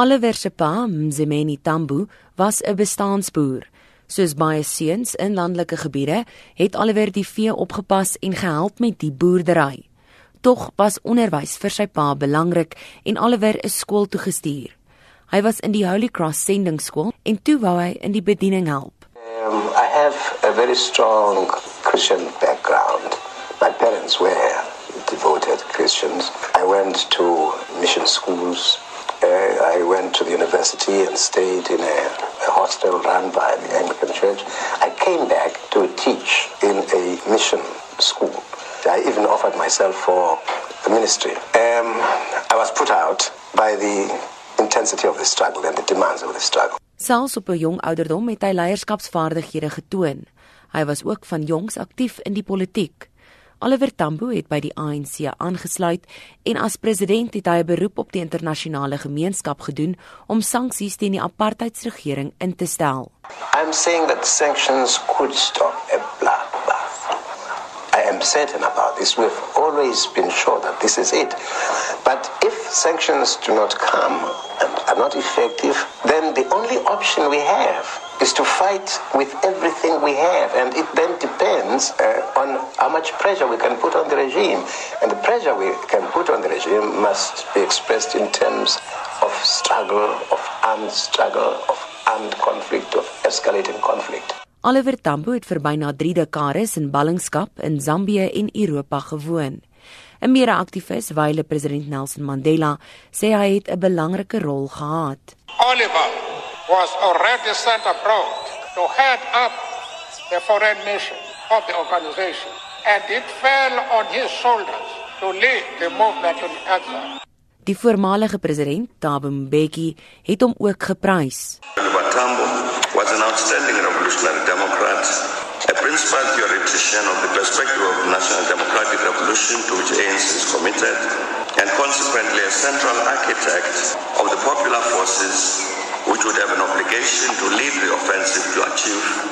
Oliver se pa, Mzimeni Tambo, was 'n bestaansboer. Soos baie seuns in landelike gebiede, het Oliver die vee opgepas en gehelp met die boerdery. Tog was onderwys vir sy pa belangrik en Oliver is skool toe gestuur. Hy was in die Holy Cross sendingskool en toe wou hy in die bediening help. Um, I have a very strong Christian background. My parents were devoted Christians. I went to mission schools. Uh, I went to the university and stayed in a, a hostel run by the Anglican Church. I came back to teach in a mission school. I even offered myself for the ministry. Um, I was put out by the intensity of the struggle and the demands of the struggle. Selfs op 'n jong ouderdom het hy leierskapsvaardighede getoon. Hy was ook van jongs aktief in die politiek. Oliver Tambo het by die ANC aangesluit en as president het hy 'n beroep op die internasionale gemeenskap gedoen om sanksies teen die apartheidsregering in te stel. I'm saying that sanctions could stop a bloodbath. I am certain about this. We've always been sure that this is it. But if sanctions do not come are not effective, then the only option we have is to fight with everything we have. And it then depends uh, on how much pressure we can put on the regime. And the pressure we can put on the regime must be expressed in terms of struggle, of armed struggle, of armed conflict, of escalating conflict. Oliver Tambo het vir byna 3 dekades in ballingskap in Zambië en Europa gewoon. 'n Meer aktivis, wyle president Nelson Mandela, sê hy het 'n belangrike rol gehad. Oliver was already sent abroad to head up the foreign mission of the organization and it fell on his shoulders to lead the movement in exile. Die voormalige president, Thabo Mbeki, het hom ook geprys. Tambo was an outstanding revolutionary democrat, a principal theoretician of the perspective of national democratic revolution to which ANC is committed, and consequently a central architect of the popular forces which would have an obligation to lead the offensive to achieve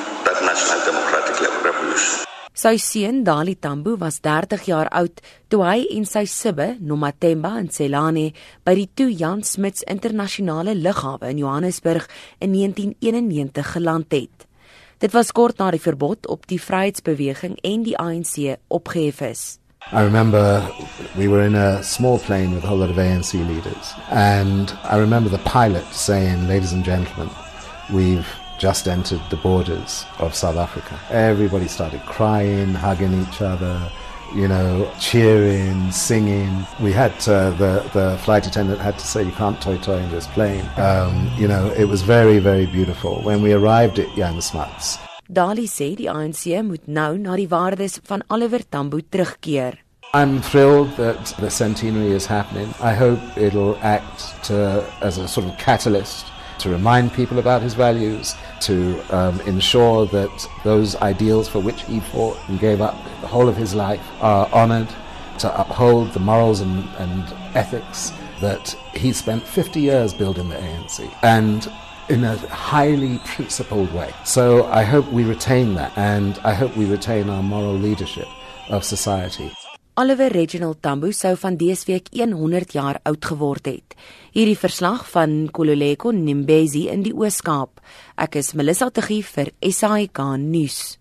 Sy seun, Dali Tambo, was 30 jaar oud toe hy en sy sibbe, Nomathemba en Selane, by die toe Jan Smuts Internasionale Lughawe in Johannesburg in 1991 geland het. Dit was kort na die verbod op die Vryheidsbeweging en die ANC opgehef is. I remember we were in a small plane with a whole lot of ANC leaders, and I remember the pilot saying, Ladies and gentlemen, we've just entered the borders of South Africa. Everybody started crying, hugging each other, you know, cheering, singing. We had uh, the the flight attendant had to say, "You can't toy toy in this plane." Um, you know, it was very very beautiful. When we arrived at Jan Smuts, Dali sê die ANC moet nou na die waardes van Oliver Tambo terugkeer. I'm thrilled that the centenary is happening. I hope it'll act to, as a sort of catalyst to remind people about his values, to um, ensure that those ideals for which he fought and gave up the whole of his life are honored, to uphold the morals and, and ethics that he spent 50 years building the ANC. And in a highly principled way. So I hope we retain that and I hope we retain our moral leadership of society. Oliver Reginald Tambo sou van dese week 100 jaar oud geword het. Hierdie verslag van Kololeko Nimbezi in die Oos-Kaap. Ek is Melissa Tuggie vir SAK nuus.